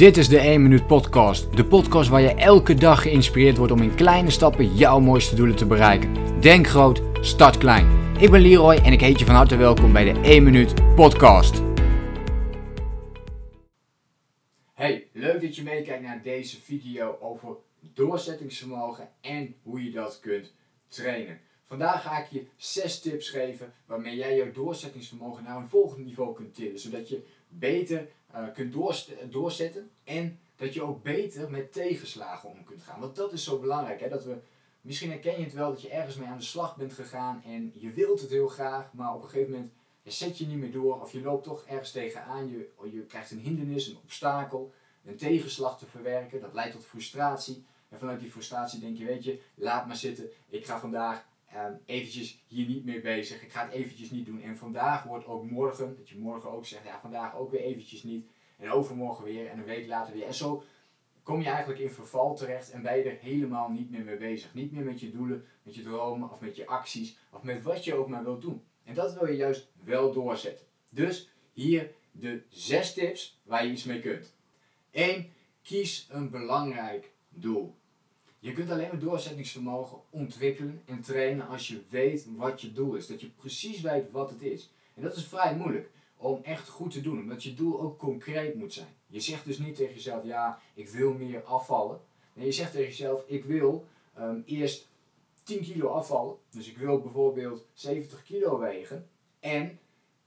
Dit is de 1 Minuut Podcast. De podcast waar je elke dag geïnspireerd wordt om in kleine stappen jouw mooiste doelen te bereiken. Denk groot, start klein. Ik ben Leroy en ik heet je van harte welkom bij de 1 Minuut Podcast. Hey, leuk dat je meekijkt naar deze video over doorzettingsvermogen en hoe je dat kunt trainen. Vandaag ga ik je 6 tips geven waarmee jij jouw doorzettingsvermogen naar een volgend niveau kunt tillen. Zodat je beter uh, kunt doorzetten en dat je ook beter met tegenslagen om kunt gaan. Want dat is zo belangrijk. Hè? Dat we, misschien herken je het wel dat je ergens mee aan de slag bent gegaan en je wilt het heel graag, maar op een gegeven moment zet je niet meer door of je loopt toch ergens tegenaan. Je, je krijgt een hindernis, een obstakel, een tegenslag te verwerken. Dat leidt tot frustratie. En vanuit die frustratie denk je, weet je, laat maar zitten. Ik ga vandaag um, eventjes hier niet mee bezig. Ik ga het eventjes niet doen. En vandaag wordt ook morgen, dat je morgen ook zegt, ja vandaag ook weer eventjes niet. En overmorgen weer en een week later weer. En zo kom je eigenlijk in verval terecht en ben je er helemaal niet meer mee bezig. Niet meer met je doelen, met je dromen of met je acties of met wat je ook maar wilt doen. En dat wil je juist wel doorzetten. Dus hier de zes tips waar je iets mee kunt. 1. Kies een belangrijk doel. Je kunt alleen maar doorzettingsvermogen ontwikkelen en trainen als je weet wat je doel is. Dat je precies weet wat het is. En dat is vrij moeilijk om echt goed te doen, omdat je doel ook concreet moet zijn. Je zegt dus niet tegen jezelf, ja, ik wil meer afvallen. Nee, je zegt tegen jezelf, ik wil um, eerst 10 kilo afvallen. Dus ik wil bijvoorbeeld 70 kilo wegen. En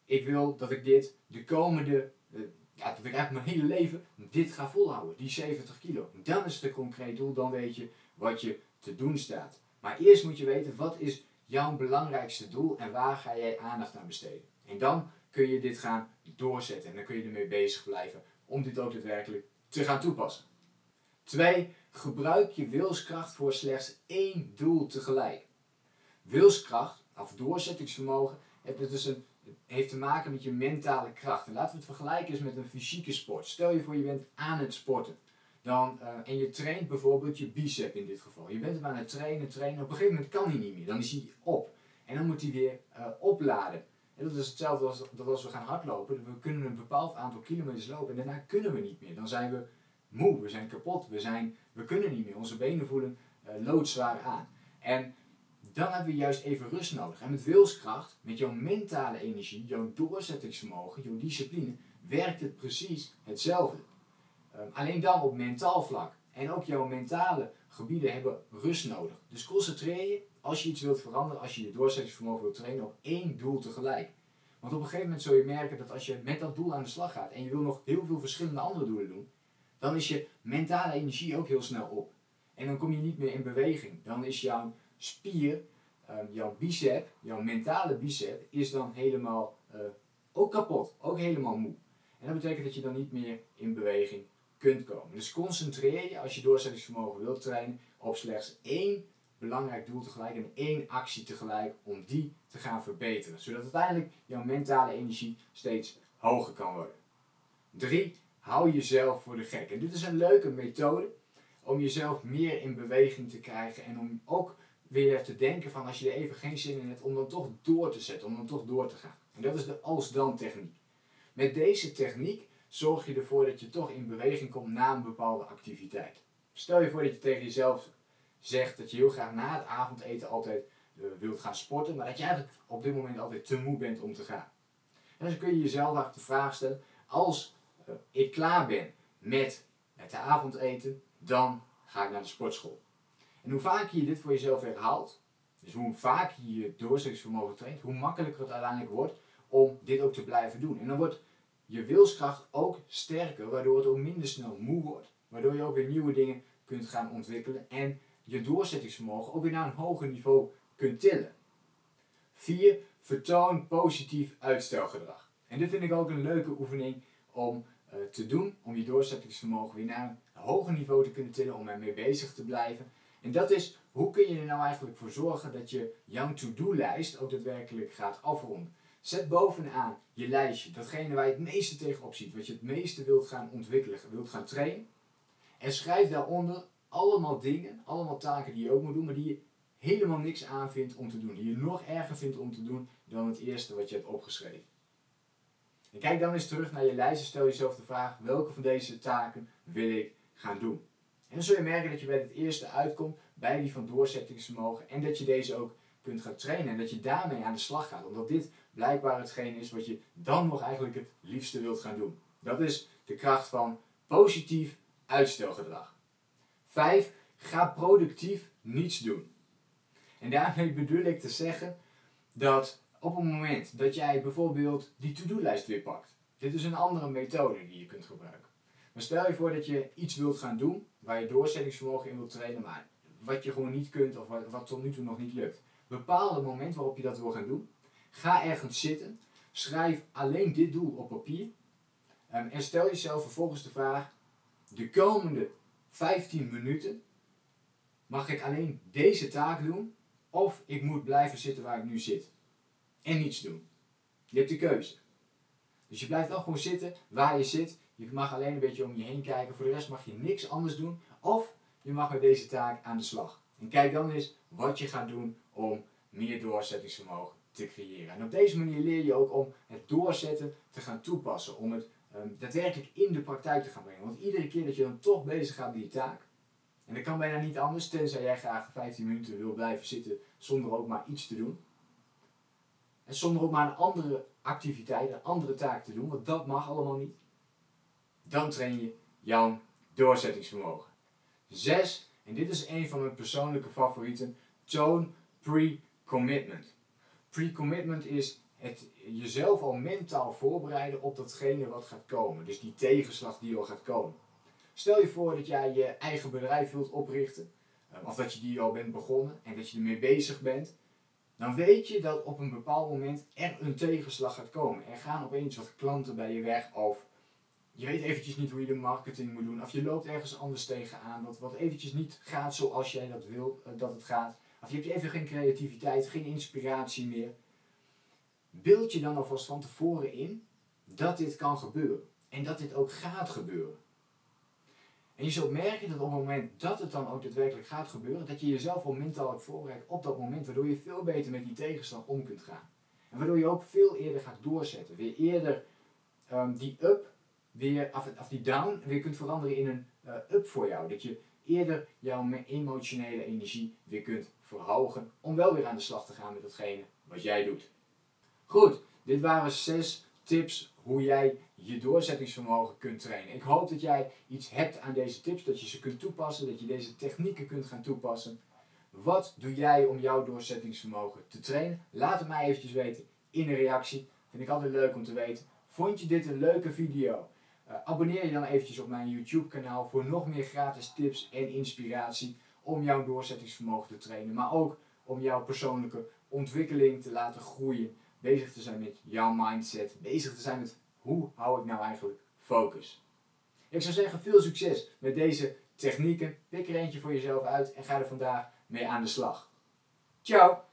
ik wil dat ik dit de komende, uh, ja, dat ik eigenlijk mijn hele leven dit ga volhouden. Die 70 kilo. Dan is het een concreet doel, dan weet je wat je te doen staat. Maar eerst moet je weten wat is jouw belangrijkste doel en waar ga jij aandacht aan besteden. En dan kun je dit gaan doorzetten en dan kun je ermee bezig blijven om dit ook daadwerkelijk te gaan toepassen. 2. Gebruik je wilskracht voor slechts één doel tegelijk. Wilskracht, of doorzettingsvermogen, het dus een, heeft te maken met je mentale kracht. En laten we het vergelijken eens met een fysieke sport. Stel je voor je bent aan het sporten. Dan, uh, en je traint bijvoorbeeld je bicep in dit geval. Je bent hem aan het trainen, trainen. Op een gegeven moment kan hij niet meer. Dan is hij op. En dan moet hij weer uh, opladen. En dat is hetzelfde als dat als we gaan hardlopen. We kunnen een bepaald aantal kilometers lopen en daarna kunnen we niet meer. Dan zijn we moe, we zijn kapot, we, zijn, we kunnen niet meer. Onze benen voelen uh, loodzwaar aan. En dan hebben we juist even rust nodig. En met wilskracht, met jouw mentale energie, jouw doorzettingsvermogen, jouw discipline, werkt het precies hetzelfde. Um, alleen dan op mentaal vlak. En ook jouw mentale gebieden hebben rust nodig. Dus concentreer je als je iets wilt veranderen, als je je doorzettingsvermogen wilt trainen, op één doel tegelijk. Want op een gegeven moment zul je merken dat als je met dat doel aan de slag gaat en je wil nog heel veel verschillende andere doelen doen, dan is je mentale energie ook heel snel op. En dan kom je niet meer in beweging. Dan is jouw spier, um, jouw bicep, jouw mentale bicep, is dan helemaal uh, ook kapot, ook helemaal moe. En dat betekent dat je dan niet meer in beweging kunt komen. Dus concentreer je als je doorzettingsvermogen wilt trainen op slechts één belangrijk doel tegelijk en één actie tegelijk om die te gaan verbeteren. Zodat uiteindelijk jouw mentale energie steeds hoger kan worden. 3. Hou jezelf voor de gek. En dit is een leuke methode om jezelf meer in beweging te krijgen en om ook weer te denken van als je er even geen zin in hebt, om dan toch door te zetten, om dan toch door te gaan. En dat is de als-dan techniek. Met deze techniek zorg je ervoor dat je toch in beweging komt na een bepaalde activiteit. Stel je voor dat je tegen jezelf zegt dat je heel graag na het avondeten altijd uh, wilt gaan sporten, maar dat je eigenlijk op dit moment altijd te moe bent om te gaan. En dan kun je jezelf de vraag stellen, als uh, ik klaar ben met het avondeten, dan ga ik naar de sportschool. En hoe vaker je dit voor jezelf herhaalt, dus hoe vaker je je doorzettingsvermogen traint, hoe makkelijker het uiteindelijk wordt om dit ook te blijven doen. En dan wordt je wilskracht ook sterker, waardoor het ook minder snel moe wordt. Waardoor je ook weer nieuwe dingen kunt gaan ontwikkelen en je doorzettingsvermogen ook weer naar een hoger niveau kunt tillen. 4. Vertoon positief uitstelgedrag. En dit vind ik ook een leuke oefening om uh, te doen, om je doorzettingsvermogen weer naar een hoger niveau te kunnen tillen, om ermee bezig te blijven. En dat is, hoe kun je er nou eigenlijk voor zorgen dat je jouw to-do-lijst ook daadwerkelijk gaat afronden. Zet bovenaan je lijstje datgene waar je het meeste tegenop ziet, wat je het meeste wilt gaan ontwikkelen, wilt gaan trainen. En schrijf daaronder allemaal dingen, allemaal taken die je ook moet doen, maar die je helemaal niks aan vindt om te doen. Die je nog erger vindt om te doen dan het eerste wat je hebt opgeschreven. En kijk dan eens terug naar je lijst en stel jezelf de vraag welke van deze taken wil ik gaan doen. En dan zul je merken dat je bij het eerste uitkomt, bij die van doorzettingsvermogen en dat je deze ook kunt gaan trainen en dat je daarmee aan de slag gaat. Omdat dit blijkbaar hetgeen is wat je dan nog eigenlijk het liefste wilt gaan doen. Dat is de kracht van positief uitstelgedrag. 5. Ga productief niets doen. En daarmee bedoel ik te zeggen dat op het moment dat jij bijvoorbeeld die to-do-lijst weer pakt. Dit is een andere methode die je kunt gebruiken. Maar stel je voor dat je iets wilt gaan doen waar je doorzettingsvermogen in wilt trainen, maar wat je gewoon niet kunt of wat, wat tot nu toe nog niet lukt. Bepaal het moment waarop je dat wil gaan doen. Ga ergens zitten. Schrijf alleen dit doel op papier. Um, en stel jezelf vervolgens de vraag: de komende 15 minuten mag ik alleen deze taak doen of ik moet blijven zitten waar ik nu zit en niets doen. Je hebt de keuze. Dus je blijft wel gewoon zitten waar je zit. Je mag alleen een beetje om je heen kijken. Voor de rest mag je niks anders doen. Of je mag met deze taak aan de slag. En kijk dan eens wat je gaat doen om meer doorzettingsvermogen te creëren. En op deze manier leer je ook om het doorzetten te gaan toepassen. Om het um, daadwerkelijk in de praktijk te gaan brengen. Want iedere keer dat je dan toch bezig gaat met die taak. En dat kan bijna niet anders, tenzij jij graag 15 minuten wil blijven zitten zonder ook maar iets te doen. En zonder ook maar een andere activiteit, een andere taak te doen, want dat mag allemaal niet. Dan train je jouw doorzettingsvermogen. Zes, en dit is een van mijn persoonlijke favorieten, toon pre-commitment. Pre-commitment is het jezelf al mentaal voorbereiden op datgene wat gaat komen. Dus die tegenslag die al gaat komen. Stel je voor dat jij je eigen bedrijf wilt oprichten, eh, of dat je die al bent begonnen en dat je ermee bezig bent dan weet je dat op een bepaald moment er een tegenslag gaat komen. Er gaan opeens wat klanten bij je weg of je weet eventjes niet hoe je de marketing moet doen of je loopt ergens anders tegenaan wat, wat eventjes niet gaat zoals jij dat wil eh, dat het gaat. Of je hebt even geen creativiteit, geen inspiratie meer. Beeld je dan alvast van tevoren in dat dit kan gebeuren en dat dit ook gaat gebeuren. En je zult merken dat op het moment dat het dan ook daadwerkelijk gaat gebeuren, dat je jezelf al mentaal voorbereid op dat moment, waardoor je veel beter met die tegenstand om kunt gaan. En waardoor je ook veel eerder gaat doorzetten. Weer eerder um, die up, weer, of, die down, weer kunt veranderen in een uh, up voor jou. Dat je eerder jouw emotionele energie weer kunt verhogen om wel weer aan de slag te gaan met datgene wat jij doet. Goed, dit waren zes tips hoe jij je doorzettingsvermogen kunt trainen. Ik hoop dat jij iets hebt aan deze tips, dat je ze kunt toepassen, dat je deze technieken kunt gaan toepassen. Wat doe jij om jouw doorzettingsvermogen te trainen? Laat het mij eventjes weten in een reactie. Vind ik altijd leuk om te weten. Vond je dit een leuke video? Uh, abonneer je dan eventjes op mijn YouTube kanaal voor nog meer gratis tips en inspiratie om jouw doorzettingsvermogen te trainen. Maar ook om jouw persoonlijke ontwikkeling te laten groeien bezig te zijn met jouw mindset, bezig te zijn met hoe hou ik nou eigenlijk focus. Ik zou zeggen, veel succes met deze technieken. Pik er eentje voor jezelf uit en ga er vandaag mee aan de slag. Ciao!